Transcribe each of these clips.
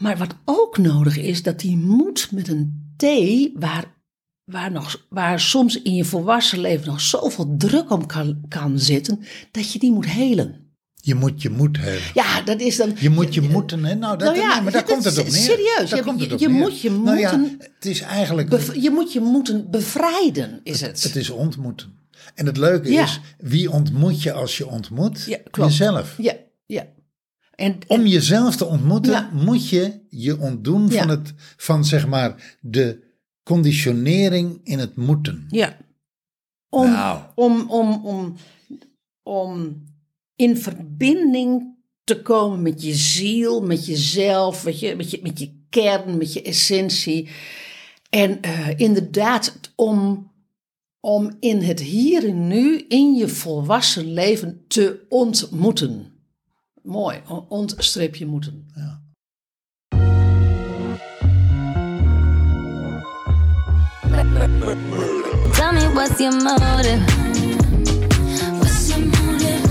Maar wat ook nodig is, dat die moed met een T, waar, waar, nog, waar soms in je volwassen leven nog zoveel druk om kan, kan zitten, dat je die moet helen. Je moet je moed hebben. Ja, dat is dan. Je moet je moeten, hè? Nou, dat, Nou ja, nee, maar daar komt het op neer. serieus. Daar Je- komt het op je neer. moet je Nou ja, moeten- het is eigenlijk... bev- je moet je moeten bevrijden, is het. Het is ontmoeten. En het leuke Ja. is, wie ontmoet je als je ontmoet? Ja, klopt. Jezelf. Ja, ja. En, Om jezelf te ontmoeten, Ja. moet je je ontdoen Ja. van, het, van zeg maar de conditionering in het moeten. Ja. Om, Nou. om, om, om, om in verbinding te komen met je ziel, met jezelf, met je, met je, met je kern, met je essentie. En eh, inderdaad, om, om in het hier en nu, in je volwassen leven te ontmoeten. Mooi, o- ontstreepje moeten. Tell me what's your motive? What's your motive?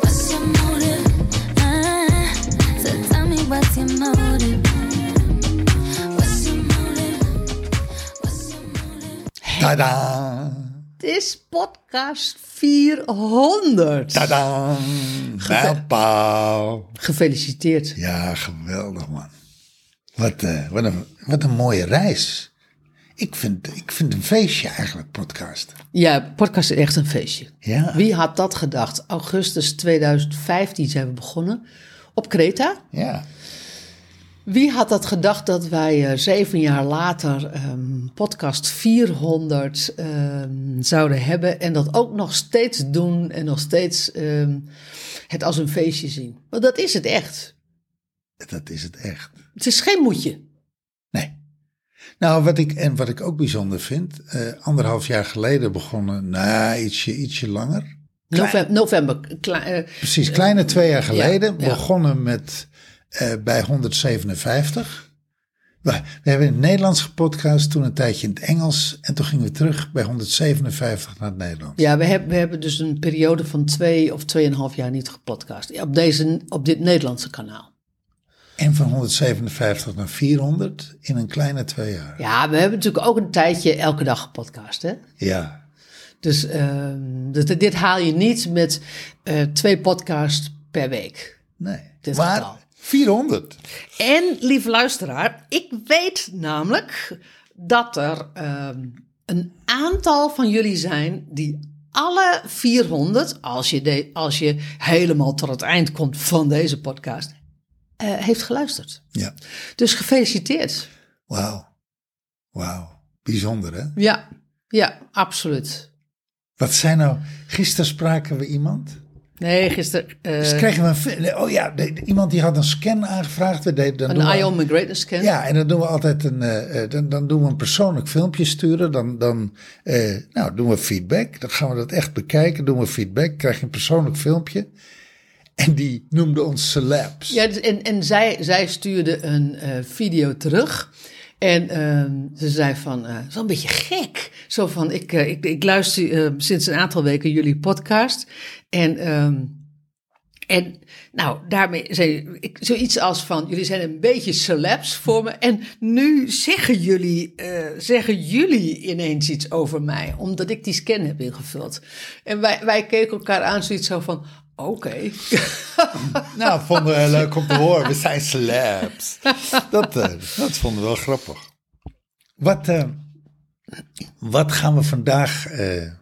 What's your motive? Ah, so tell me what's your motive? What's your motive? What's your motive? Tada! Is podcast 400. Tada! Mijlpaal. Gefeliciteerd. Ja, geweldig man. Wat, eh, wat, een, wat een mooie reis. Ik vind, ik vind een feestje eigenlijk, podcast. Ja, podcast is echt een feestje. Ja. Wie had dat gedacht? Augustus 2015 zijn we begonnen op Kreta. Ja. Wie had dat gedacht dat wij eh, zeven jaar later ehm, podcast 400 ehm, zouden hebben en dat ook nog steeds doen en nog steeds ehm, het als een feestje zien? Want dat is het echt. Dat is het echt. Het is geen moedje. Nee. Nou, wat ik, en wat ik ook bijzonder vind, eh, anderhalf jaar geleden begonnen, nou, ietsje, ietsje langer. November, november kle- eh, Precies, kleine twee jaar geleden, ja. begonnen met eh, bij 157. We, we hebben in het Nederlands gepodcast, toen een tijdje in het Engels. En toen gingen we terug bij 157 naar het Nederlands. Ja, we hebben, we hebben dus een periode van twee of tweeënhalf jaar niet gepodcast. Op, deze, op dit Nederlandse kanaal. En van 157 naar 400 in een kleine twee jaar. Ja, we hebben natuurlijk ook een tijdje elke dag gepodcast. Hè? Ja. Dus ehm, dit, dit haal je niet met eh, twee podcasts per week. Nee. Dit maar. 400. En, lieve luisteraar, ik weet namelijk dat er ehm, een aantal van jullie zijn die alle 400, als je, de, als je helemaal tot het eind komt van deze podcast, eh, heeft geluisterd. Ja. Dus gefeliciteerd. Wauw. Wauw. Bijzonder, hè? Ja, ja, absoluut. Wat zijn nou... Gisteren spraken we iemand. Nee, gisteren eh, Dus kregen we een... Oh ja, de- iemand die had een scan aangevraagd. We deden, dan doen een Ion Greatness Scan. Ja, en dan doen we altijd een, eh, eh, dan, dan doen we een persoonlijk filmpje sturen. Dan, dan nou, doen we feedback. Dan gaan we dat echt bekijken. Doen we feedback. Krijg je een persoonlijk filmpje. En die noemde ons celebs. Ja, dus- en, en zij, zij stuurde een video terug. En ehm, ze zei van, eh zo een beetje gek. Zo van, ik, eh, ik, ik luister eh, sinds een aantal weken jullie podcast. En, ehm, en nou, daarmee zei ik zoiets als van, jullie zijn een beetje celebs voor me. En nu zeggen jullie, eh, zeggen jullie ineens iets over mij. Omdat ik die scan heb ingevuld. En wij, wij keken elkaar aan zoiets zo van, oké. Nou, vonden we leuk om te horen. We zijn celebs. Dat, eh, dat vonden we wel grappig. Wat, eh, wat gaan we vandaag... eh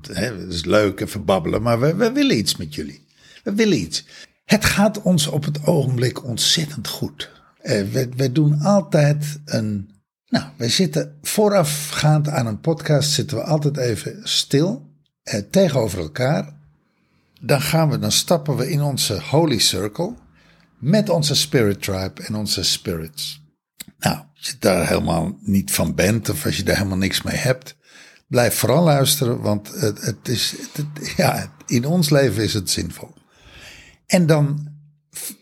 het is leuk, even babbelen, maar we, we willen iets met jullie. We willen iets. Het gaat ons op het ogenblik ontzettend goed. We, we doen altijd een... Nou, wij zitten voorafgaand aan een podcast zitten we altijd even stil, tegenover elkaar dan gaan we, dan stappen we in onze holy circle met onze spirit tribe en onze spirits. Nou, als je daar helemaal niet van bent of als je daar helemaal niks mee hebt, blijf vooral luisteren, want het, het is, ja, in ons leven is het zinvol. En dan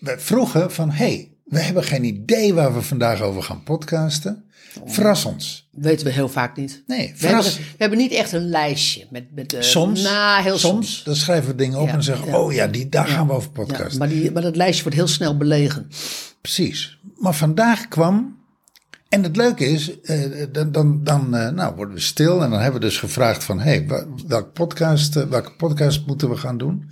vroegen van, hey, we hebben geen idee waar we vandaag over gaan podcasten. Verras ons. Weten we heel vaak niet. Nee, We hebben, verras. we hebben niet echt een lijstje met, met eh, Soms, Na, heel soms, soms. dan schrijven we dingen op Ja, en zeggen, ja. oh ja, die, daar gaan we over Ja, podcasten. maar, die, maar dat lijstje wordt heel snel belegen. Precies. Maar vandaag kwam. En het leuke is, eh, dan, dan, dan eh, nou, worden we stil en dan hebben we dus gevraagd van, hey, wa- welk podcast, eh, welke podcast moeten we gaan doen?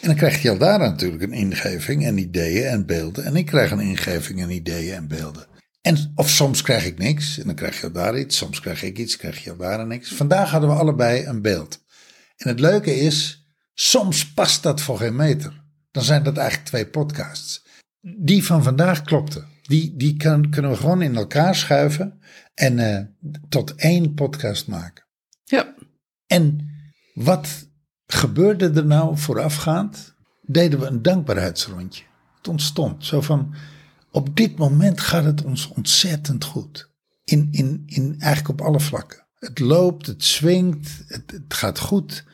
En dan krijgt Jel daar natuurlijk een ingeving en ideeën en beelden. En ik krijg een ingeving en ideeën en beelden. En, of soms krijg ik niks en dan krijg je daar iets. Soms krijg ik iets, krijg je daar niks. Vandaag hadden we allebei een beeld. En het leuke is, soms past dat voor geen meter. Dan zijn dat eigenlijk twee podcasts. Die van vandaag klopte. Die, die kan, kunnen we gewoon in elkaar schuiven en eh, tot één podcast maken. Ja. En wat gebeurde er nou voorafgaand? Deden we een dankbaarheidsrondje. Het ontstond zo van, op dit moment gaat het ons ontzettend goed. In, in, in eigenlijk op alle vlakken. Het loopt, het swingt, het, het gaat goed.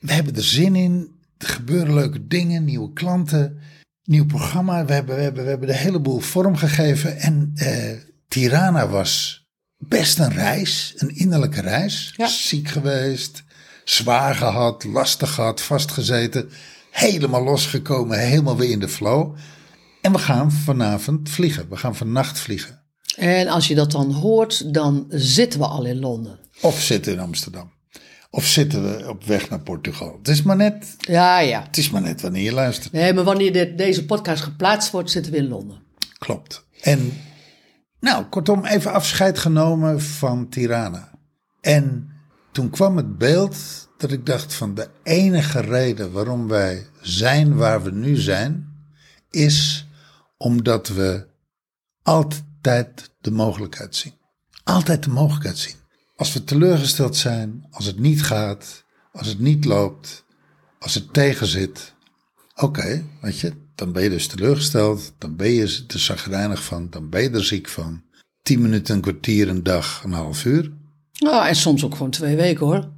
We hebben er zin in. Er gebeuren leuke dingen, nieuwe klanten, nieuw programma. We hebben, we hebben, we hebben de hele boel vormgegeven. En eh, Tirana was best een reis, een innerlijke reis. Ja. Ziek geweest, zwaar gehad, lastig gehad, vastgezeten. Helemaal losgekomen, helemaal weer in de flow. En we gaan vanavond vliegen. We gaan vannacht vliegen. En als je dat dan hoort, dan zitten we al in Londen. Of zitten in Amsterdam. Of zitten we op weg naar Portugal. Het is maar net, Ja, ja. het is maar net wanneer je luistert. Nee, maar wanneer deze podcast geplaatst wordt, zitten we in Londen. Klopt. En nou, kortom, even afscheid genomen van Tirana. En toen kwam het beeld dat ik dacht van de enige reden waarom wij zijn waar we nu zijn, is omdat we altijd de mogelijkheid zien. Altijd de mogelijkheid zien. Als we teleurgesteld zijn, als het niet gaat, als het niet loopt, als het tegenzit, Oké, weet je, dan ben je dus teleurgesteld, dan ben je er zagrijnig van, dan ben je er ziek van. Tien minuten, een kwartier, een dag, een half uur, Nou, en soms ook gewoon twee weken hoor.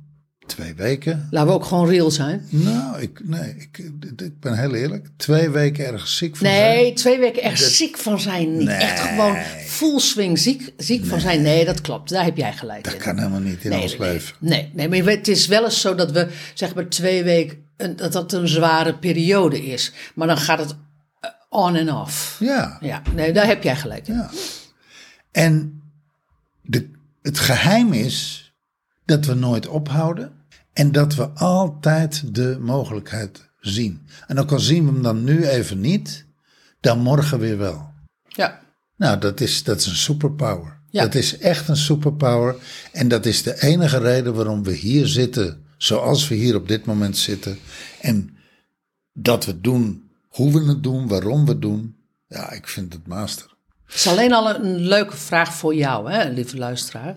Twee weken. Laten we ook gewoon real zijn. Nou, ik, nee, ik, ik ben heel eerlijk. Twee weken ergens ziek van zijn. Nee, twee weken echt ziek van zijn. Niet Nee. echt gewoon full swing ziek, ziek van zijn. Nee, dat klopt. Daar heb jij gelijk Dat in. kan helemaal niet in nee, ons nee, leven. Nee, nee, maar het is wel eens zo dat we zeg maar twee weken, een- dat dat een zware periode is. Maar dan gaat het eh, on en off. Ja, Ja, nee, daar heb jij gelijk in. ja. En de, het geheim is dat we nooit ophouden en dat we altijd de mogelijkheid zien. En ook al zien we hem dan nu even niet, dan morgen weer wel. Ja. Nou, dat is, dat is een superpower. Ja. Dat is echt een superpower. En dat is de enige reden waarom we hier zitten, zoals we hier op dit moment zitten. En dat we doen, hoe we het doen, waarom we het doen. Ja, ik vind het master. Het is alleen al een, leuke vraag voor jou, hè, lieve luisteraar.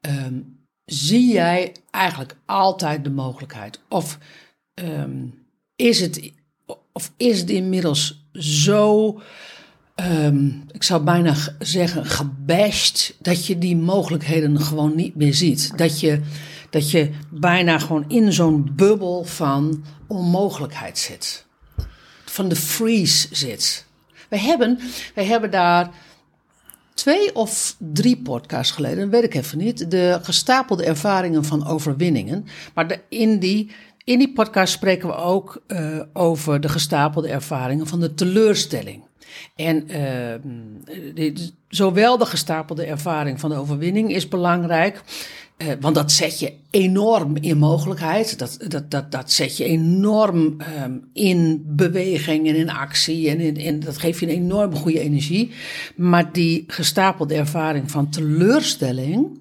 Ehm, zie jij eigenlijk altijd de mogelijkheid? Of, ehm, is, het, of is het inmiddels zo, ehm, ik zou bijna zeggen, gebashed, dat je die mogelijkheden gewoon niet meer ziet? Dat je, dat je bijna gewoon in zo'n bubbel van onmogelijkheid zit. Van de freeze zit. We hebben, wij hebben daar twee of drie podcasts geleden, dat weet ik even niet, de gestapelde ervaringen van overwinningen. Maar in, die, in die podcast spreken we ook eh, over de gestapelde ervaringen van de teleurstelling. En dit- zowel de gestapelde ervaring van de overwinning is belangrijk. Eh, want dat zet je enorm in mogelijkheid. Dat, dat, dat, dat zet je enorm ehm, in beweging en in actie. En in, in, dat geeft je een enorm goede energie. Maar die gestapelde ervaring van teleurstelling.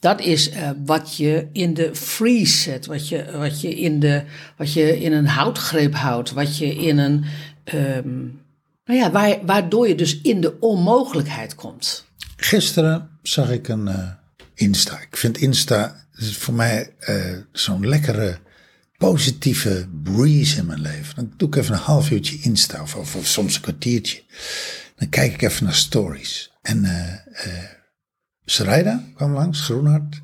Dat is eh, wat je in de freeze zet, wat je, wat, je in de, wat je in een houtgreep houdt, wat je in een. ehm, nou ja, waar, waardoor je dus in de onmogelijkheid komt. Gisteren zag ik een eh, Insta. Ik vind Insta voor mij eh, zo'n lekkere positieve breeze in mijn leven. Dan doe ik even een half uurtje Insta of, of, soms een kwartiertje. Dan kijk ik even naar stories. En Sarayda kwam langs, Groenhart.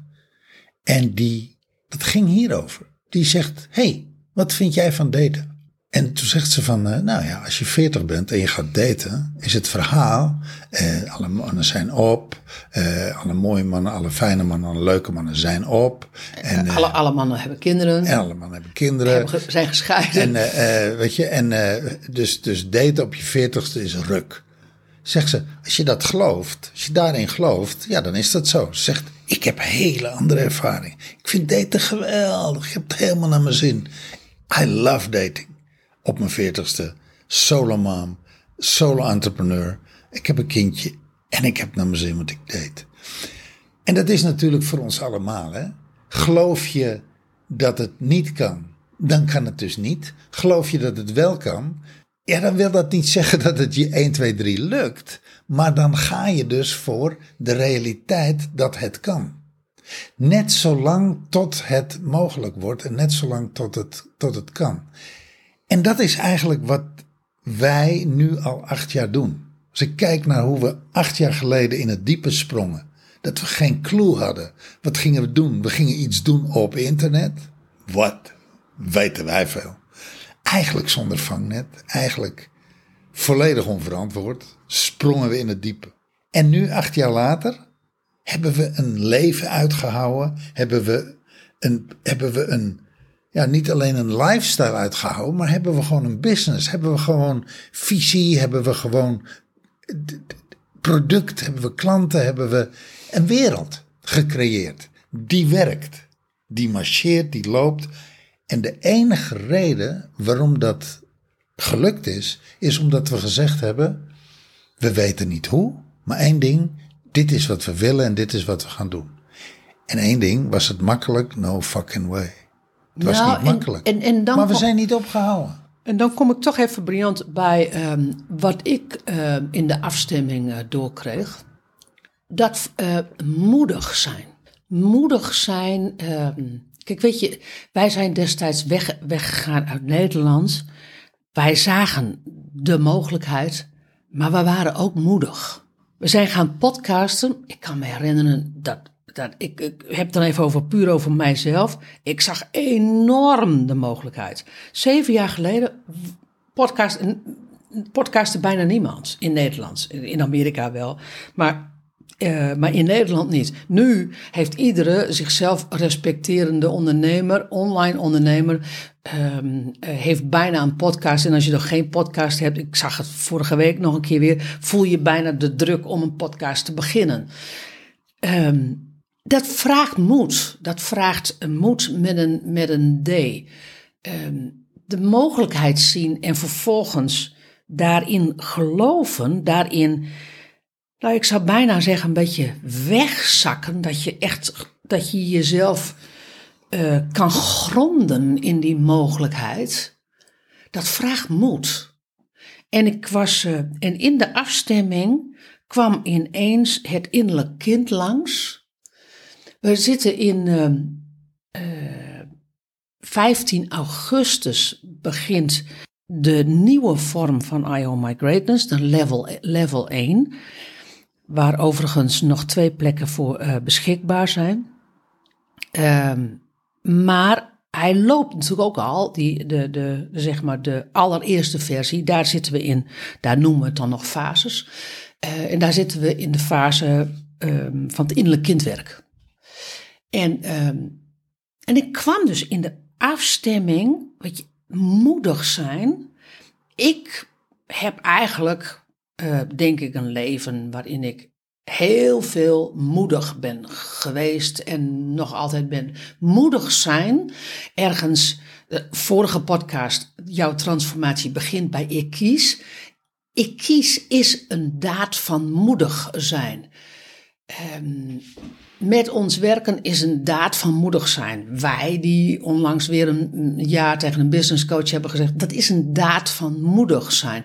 En die, dat ging hierover. Die zegt, hey, wat vind jij van daten? En toen zegt ze van, eh, nou ja, als je 40 bent en je gaat daten, is het verhaal, eh, alle mannen zijn op, eh, alle mooie mannen, alle fijne mannen, alle leuke mannen zijn op. En, eh, alle, alle mannen hebben kinderen, en alle mannen hebben kinderen. hebben zijn gescheiden. En, weet je, en dus, dus daten op je 40ste is ruk. Zegt ze, als je dat gelooft, als je daarin gelooft, ja, dan is dat zo. Ze zegt, ik heb een hele andere ervaring. Ik vind daten geweldig. Ik heb het helemaal naar mijn zin. I love dating. Op mijn 40ste. Solo mom. Solo entrepreneur. Ik heb een kindje. En ik heb naar mijn zin wat ik deed. En dat is natuurlijk voor ons allemaal. Hè? Geloof je dat het niet kan, dan kan het dus niet. Geloof je dat het wel kan, ja, dan wil dat niet zeggen dat het je 1, 2, 3 lukt. Maar dan ga je dus voor de realiteit dat het kan. Net zolang tot het mogelijk wordt en net zolang tot het, tot het kan. En dat is eigenlijk wat wij nu al acht jaar doen. Als ik kijk naar hoe we acht jaar geleden in het diepe sprongen. Dat we geen clue hadden. Wat gingen we doen? We gingen iets doen op internet. Wat? Weten wij veel. Eigenlijk zonder vangnet. Eigenlijk volledig onverantwoord. Sprongen we in het diepe. En nu, acht jaar later, hebben we een leven uitgehouden. Hebben we een, hebben we een ja, niet alleen een lifestyle uitgehouden, maar hebben we gewoon een business. Hebben we gewoon visie, hebben we gewoon product, hebben we klanten, hebben we een wereld gecreëerd. Die werkt, die marcheert, die loopt. En de enige reden waarom dat gelukt is, is omdat we gezegd hebben, we weten niet hoe, maar één ding, dit is wat we willen en dit is wat we gaan doen. En één ding, was het makkelijk? No fucking way. Het was Nou, niet makkelijk. en- en dan maar we zijn niet opgehouden. En dan kom ik toch even briljant bij ehm, wat ik ehm, in de afstemming eh, doorkreeg. Dat eh, moedig zijn. Moedig zijn. ehm, kijk, weet je, wij zijn destijds weg, weggegaan uit Nederland. Wij zagen de mogelijkheid, maar we waren ook moedig. We zijn gaan podcasten. Ik kan me herinneren dat. Dat ik, ik heb het dan even over puur over mijzelf. Ik zag enorm de mogelijkheid. Zeven jaar geleden podcast, podcastte bijna niemand in Nederland. In Amerika wel. Maar eh, maar in Nederland niet. Nu heeft iedere zichzelf respecterende ondernemer, online ondernemer, eh, heeft bijna een podcast. En als je nog geen podcast hebt, ik zag het vorige week nog een keer weer, voel je bijna de druk om een podcast te beginnen. Ehm, dat vraagt moed. Dat vraagt een moed met een, met een D. Ehm, de mogelijkheid zien en vervolgens daarin geloven, daarin nou, ik zou bijna zeggen, een beetje wegzakken. Dat je echt, dat je jezelf eh, kan gronden in die mogelijkheid. Dat vraagt moed. En ik was, eh, en in de afstemming kwam ineens het innerlijk kind langs. We zitten in eh, eh, 15 augustus begint de nieuwe vorm van I My Greatness, de level, level 1 waar overigens nog twee plekken voor eh, beschikbaar zijn. Ehm, maar hij loopt natuurlijk ook al, die, de, de, zeg maar de allereerste versie, daar zitten we in, daar noemen we het dan nog fases. Eh, en daar zitten we in de fase ehm, van het innerlijk kindwerk. En, ehm, en ik kwam dus in de afstemming, weet je, moedig zijn. Ik heb eigenlijk uh, denk ik, een leven waarin ik heel veel moedig ben geweest en nog altijd ben. Moedig zijn, ergens, de vorige podcast, jouw transformatie begint bij ik kies. Ik kies is een daad van moedig zijn. Um, met ons werken is een daad van moedig zijn. Wij die onlangs weer een jaar tegen een business coach hebben gezegd, dat is een daad van moedig zijn.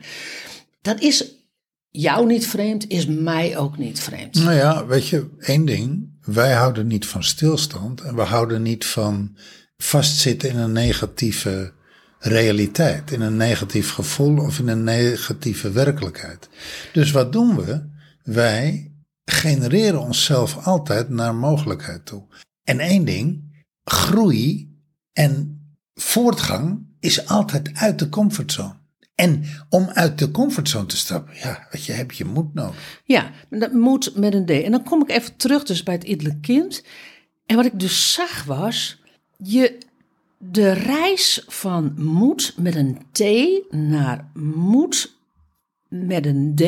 Dat is jou niet vreemd, is mij ook niet vreemd. Nou ja, weet je, één ding. Wij houden niet van stilstand en we houden niet van vastzitten in een negatieve realiteit, in een negatief gevoel of in een negatieve werkelijkheid. Dus wat doen we? Wij genereren onszelf altijd naar mogelijkheid toe. En één ding, groei en voortgang is altijd uit de comfortzone. En om uit de comfortzone te stappen, ja, weet je, heb je moed nodig. Ja, dat moet met een D. En dan kom ik even terug dus bij het innerlijk kind. En wat ik dus zag was, je, de reis van moed met een T naar moed met een D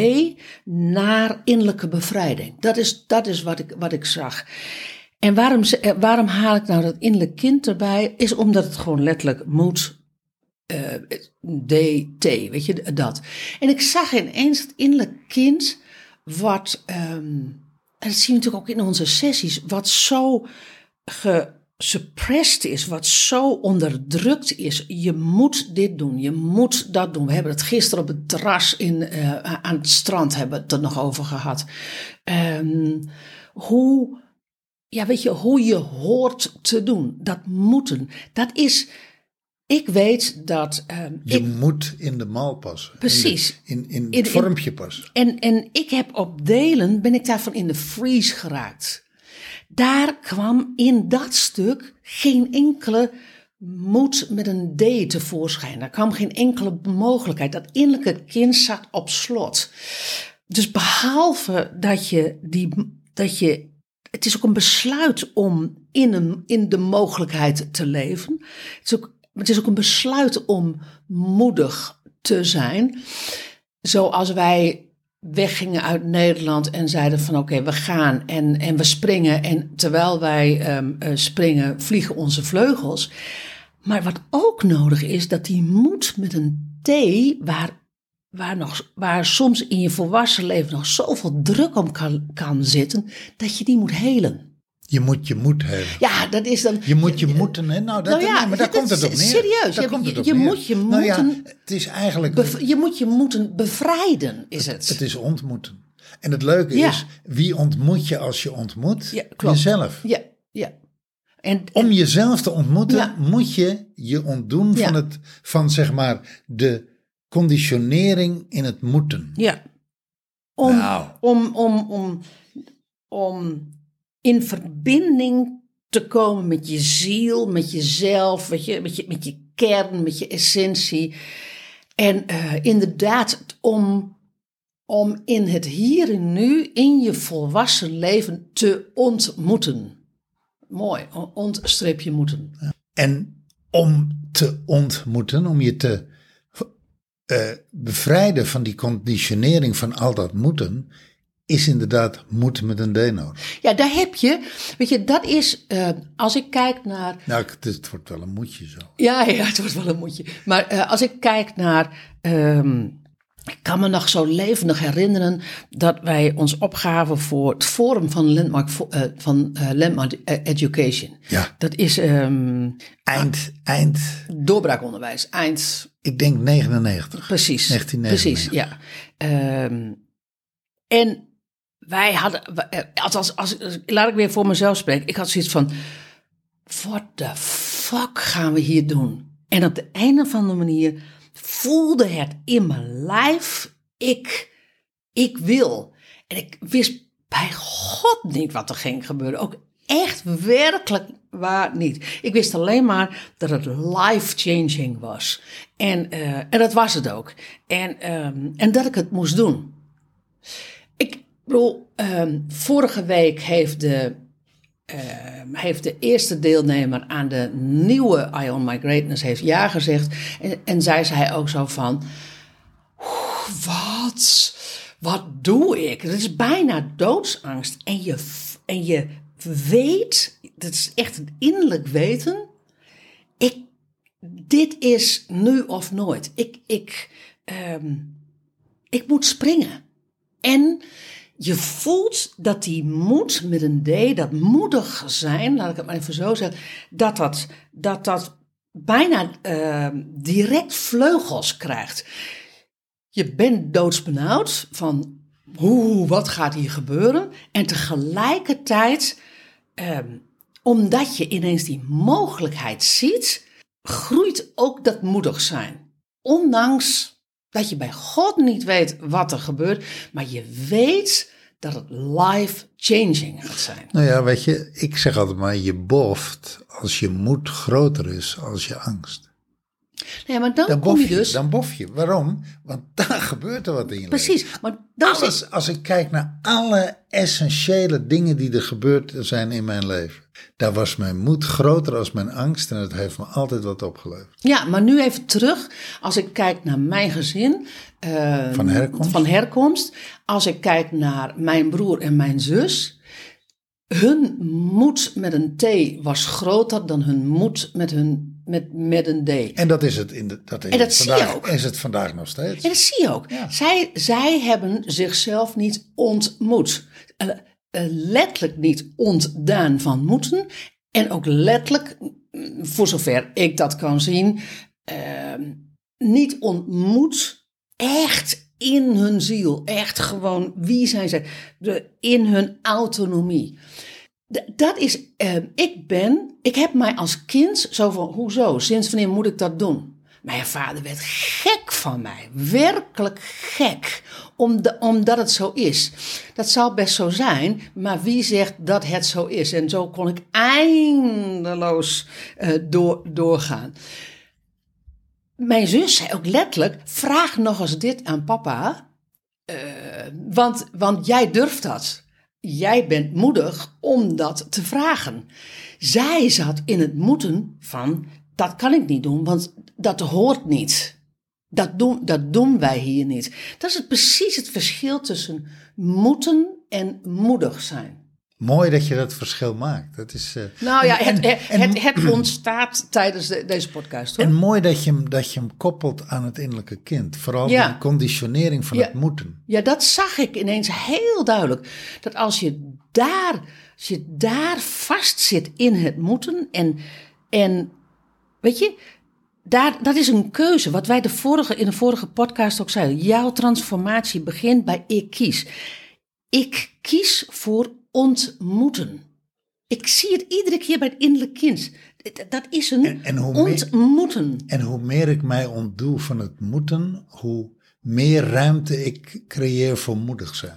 naar innerlijke bevrijding. Dat is, dat is wat, ik, wat ik zag. En waarom, eh, waarom haal ik nou dat innerlijk kind erbij? Is omdat het gewoon letterlijk moet eh, DT, weet je, dat. En ik zag ineens het innerlijk kind, wat, ehm, en dat zien we natuurlijk ook in onze sessies, wat zo gesuppressed is, wat zo onderdrukt is. Je moet dit doen, je moet dat doen. We hebben het gisteren op het terras in, eh, aan het strand hebben het er nog over gehad. Ehm, hoe, ja, weet je, hoe je hoort te doen, dat moeten, dat is... Ik weet dat ehm, Je ik moet in de mal passen. Precies. In, de- in, in In- het in- vormpje passen. En, en ik heb op delen, ben ik daarvan in de freeze geraakt. Daar kwam in dat stuk geen enkele moed met een D tevoorschijn. Daar kwam geen enkele mogelijkheid. Dat innerlijke kind zat op slot. Dus behalve dat je die, dat je, het is ook een besluit om in, een, in de mogelijkheid te leven. Het is ook, het is ook een besluit om moedig te zijn. Zoals wij weggingen uit Nederland en zeiden van oké, we gaan en, en we springen. En terwijl wij eh, springen, vliegen onze vleugels. Maar wat ook nodig is, dat die moed met een T, waar, waar, nog, waar soms in je volwassen leven nog zoveel druk om kan, kan zitten, dat je die moet helen. Je moet je moed hebben. Ja, dat is dan. Je moet je moeten, hè? Nou, dat, Nou ja, nee, maar daar dat komt het op neer. serieus. Daar Je- komt het op je neer. moet je Nou ja, moeten- het is eigenlijk, bev- je moet je moeten bevrijden, is het. het is ontmoeten. En het leuke Ja. is, wie ontmoet je als je ontmoet? Ja, klopt. Jezelf. Ja, ja. En, Om jezelf te ontmoeten, moet je je ontdoen van, het, van zeg maar de conditionering in het moeten. Ja. Om, Nou. om, om, om, om in verbinding te komen met je ziel, met jezelf, met je, met je, met je kern, met je essentie. En eh, inderdaad, om, om in het hier en nu, in je volwassen leven te ontmoeten. Mooi, o- ontstreepje moeten. En om te ontmoeten, om je te eh, bevrijden van die conditionering van al dat moeten, is inderdaad moed met een D nodig. Ja, daar heb je, weet je, dat is, eh, als ik kijk naar Nou, het, het wordt wel een moedje zo. Ja, ja, het wordt wel een moedje. Maar eh, als ik kijk naar. ehm, ik kan me nog zo levendig herinneren dat wij ons opgaven voor het Forum van Landmark, eh, van, Landmark Education. Ja. Dat is ehm, Eind, eind, doorbraakonderwijs, eind. ik denk 99. Precies. 1999. Precies, ja. Ehm, en wij hadden, eh, als, als- laat ik weer voor mezelf spreken. Ik had zoiets van, what the fuck gaan we hier doen? En op de een of andere manier voelde het in mijn lijf, ik, ik wil. En ik wist bij God niet wat er ging gebeuren. Ook echt werkelijk waar niet. Ik wist alleen maar dat het life-changing was. En, eh, en dat was het ook. En, ehm, en dat ik het moest doen. Bedoel, ehm, vorige week heeft de, ehm, heeft de eerste deelnemer aan de nieuwe Ion My Greatness heeft ja gezegd. En, en zij zei ook zo van, "Oeh, wat, wat doe ik? Het is bijna doodsangst. En je, en je weet, dat is echt een innerlijk weten, ik, dit is nu of nooit. Ik, ik, ehm, ik moet springen. En je voelt dat die moed met een D, dat moedig zijn, laat ik het maar even zo zeggen, dat dat, dat, dat bijna ehm, direct vleugels krijgt. Je bent doodsbenauwd van hoe, wat gaat hier gebeuren? En tegelijkertijd, ehm, omdat je ineens die mogelijkheid ziet, groeit ook dat moedig zijn. Ondanks dat je bij God niet weet wat er gebeurt, maar je weet dat het life-changing gaat zijn. Nou ja, weet je, ik zeg altijd maar, je boft als je moed groter is als je angst. Nee, maar dan, Dan kom je je, dus... dan bof je. Waarom? Want dan gebeurt er wat in je leven. precies, maar dan zit- Alles, als ik kijk naar alle essentiële dingen die er gebeurd zijn in mijn leven. Daar was mijn moed groter als mijn angst en het heeft me altijd wat opgeleverd. Ja, maar nu even terug. Als ik kijk naar mijn gezin. eh, Van herkomst? Van herkomst. Als ik kijk naar mijn broer en mijn zus. Hun moed met een T was groter dan hun moed met, hun, met, met een D. En dat is het, in de, dat is En dat het zie je vandaag, ook. Is het vandaag nog steeds. En dat zie je ook. Ja. Zij, zij hebben zichzelf niet ontmoet. Eh, eh, letterlijk niet ontdaan van moeten. En ook letterlijk, mm, voor zover ik dat kan zien, eh, niet ontmoet. Echt in hun ziel. Echt gewoon wie zijn zij. De, in hun autonomie. Dat is, eh, ik ben, ik heb mij als kind zo van, hoezo, sinds wanneer moet ik dat doen? Mijn vader werd gek van mij, werkelijk gek, om de- omdat het zo is. Dat zal best zo zijn, maar wie zegt dat het zo is? En zo kon ik eindeloos eh, door, doorgaan. Mijn zus zei ook letterlijk, vraag nog eens dit aan papa, eh, want, want jij durft dat. Jij bent moedig om dat te vragen. Zij zat in het moeten van, dat kan ik niet doen, want dat hoort niet. Dat doen, dat doen wij hier niet. Dat is het, precies het verschil tussen moeten en moedig zijn. Mooi dat je dat verschil maakt. Dat is, eh, Nou ja, en- het, en- het, het, het ontstaat tijdens de- deze podcast. Hoor. En mooi dat je, hem, dat je hem koppelt aan het innerlijke kind. Vooral Ja. die conditionering van Ja. het moeten. Ja, dat zag ik ineens heel duidelijk. Dat als je daar, als je daar vast zit in het moeten en, en weet je, daar, dat is een keuze. Wat wij de vorige, in de vorige podcast ook zeiden. Jouw transformatie begint bij ik kies. Ik kies voor ontmoeten. Ik zie het iedere keer bij het innerlijk kind. Dat- is een En- en hoe meer- ontmoeten. En hoe meer ik mij ontdoe van het moeten, hoe meer ruimte ik creëer voor moedig zijn.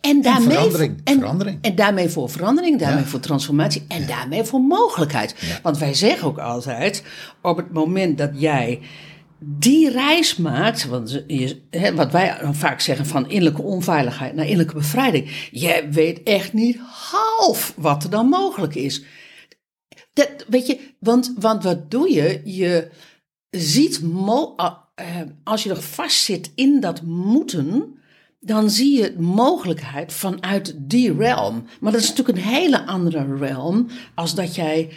En daarmee, verandering, en, verandering. en daarmee voor verandering, daarmee Ja. voor transformatie en daarmee voor mogelijkheid. Want wij zeggen ook altijd, op het moment dat jij die reis maakt, want je, hè, wat wij vaak zeggen van innerlijke onveiligheid naar innerlijke bevrijding, jij weet echt niet half wat er dan mogelijk is. Dat, weet je, want, want wat doe je? Je ziet, ah, eh, als je er vast zit in dat moeten, dan zie je mogelijkheid vanuit die realm. Maar dat is natuurlijk een hele andere realm als dat jij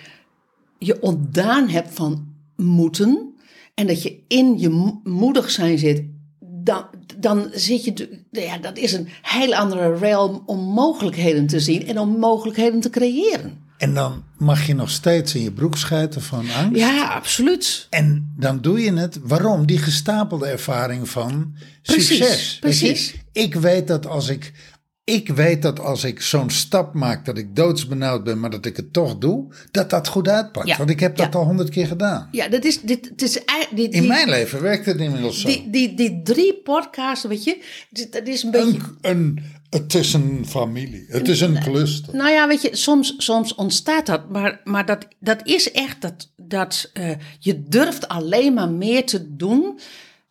je ontdaan hebt van moeten en dat je in je mo- moedig zijn zit. Dan, dan zit je, ja, dat is een hele andere realm om mogelijkheden te zien en om mogelijkheden te creëren. En dan mag je nog steeds in je broek schijten van angst. Ja, absoluut. En dan doe je het. Waarom? Die gestapelde ervaring van Precies, succes. Weet precies. Ik weet dat als ik. Ik weet dat als ik zo'n stap maak dat ik doodsbenauwd ben, maar dat ik het toch doe, dat dat goed uitpakt. Ja, Want ik heb dat ja. al honderd keer gedaan. Ja, dat is, dit, het is, die, In die, mijn leven werkt het inmiddels zo. die, die, die drie podcasts, weet je, dit- dat is een beetje... een, een, het is een familie. Het is een cluster. Nou ja, weet je, soms, soms ontstaat dat, maar, maar dat, dat is echt dat, dat eh, je durft alleen maar meer te doen,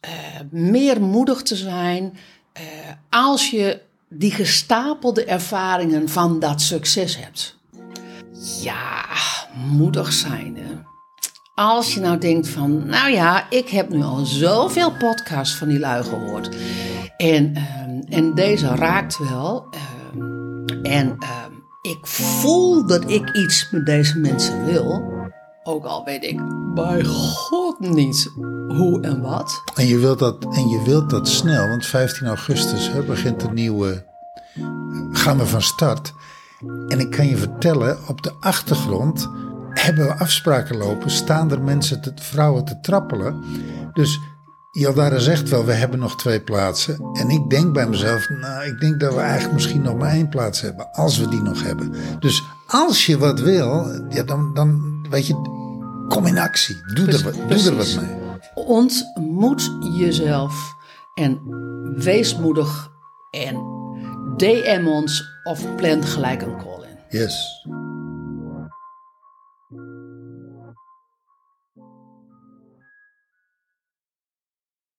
eh, meer moedig te zijn, eh, als je die gestapelde ervaringen van dat succes hebt. Ja, moedig zijn. Hè? Als je nou denkt van, nou ja, ik heb nu al zoveel podcasts van die lui gehoord. En, ehm, en deze raakt wel. ehm, en ehm, ik voel dat ik iets met deze mensen wil. Ook al weet ik bij God niet hoe en wat. En je wilt dat, en je wilt dat snel, want 15 augustus hè, begint de nieuwe. gaan we van start. En ik kan je vertellen, op de achtergrond hebben we afspraken lopen, staan er mensen, te, vrouwen te trappelen. Dus Jaldara zegt wel, we hebben nog twee plaatsen. En ik denk bij mezelf, nou, ik denk dat we eigenlijk misschien nog maar één plaats hebben, als we die nog hebben. Dus als je wat wil, ja, dan, dan weet je, kom in actie. Doe, er, wat- doe er wat mee. Ontmoet jezelf en wees moedig en DM ons of plan gelijk een call in. Yes.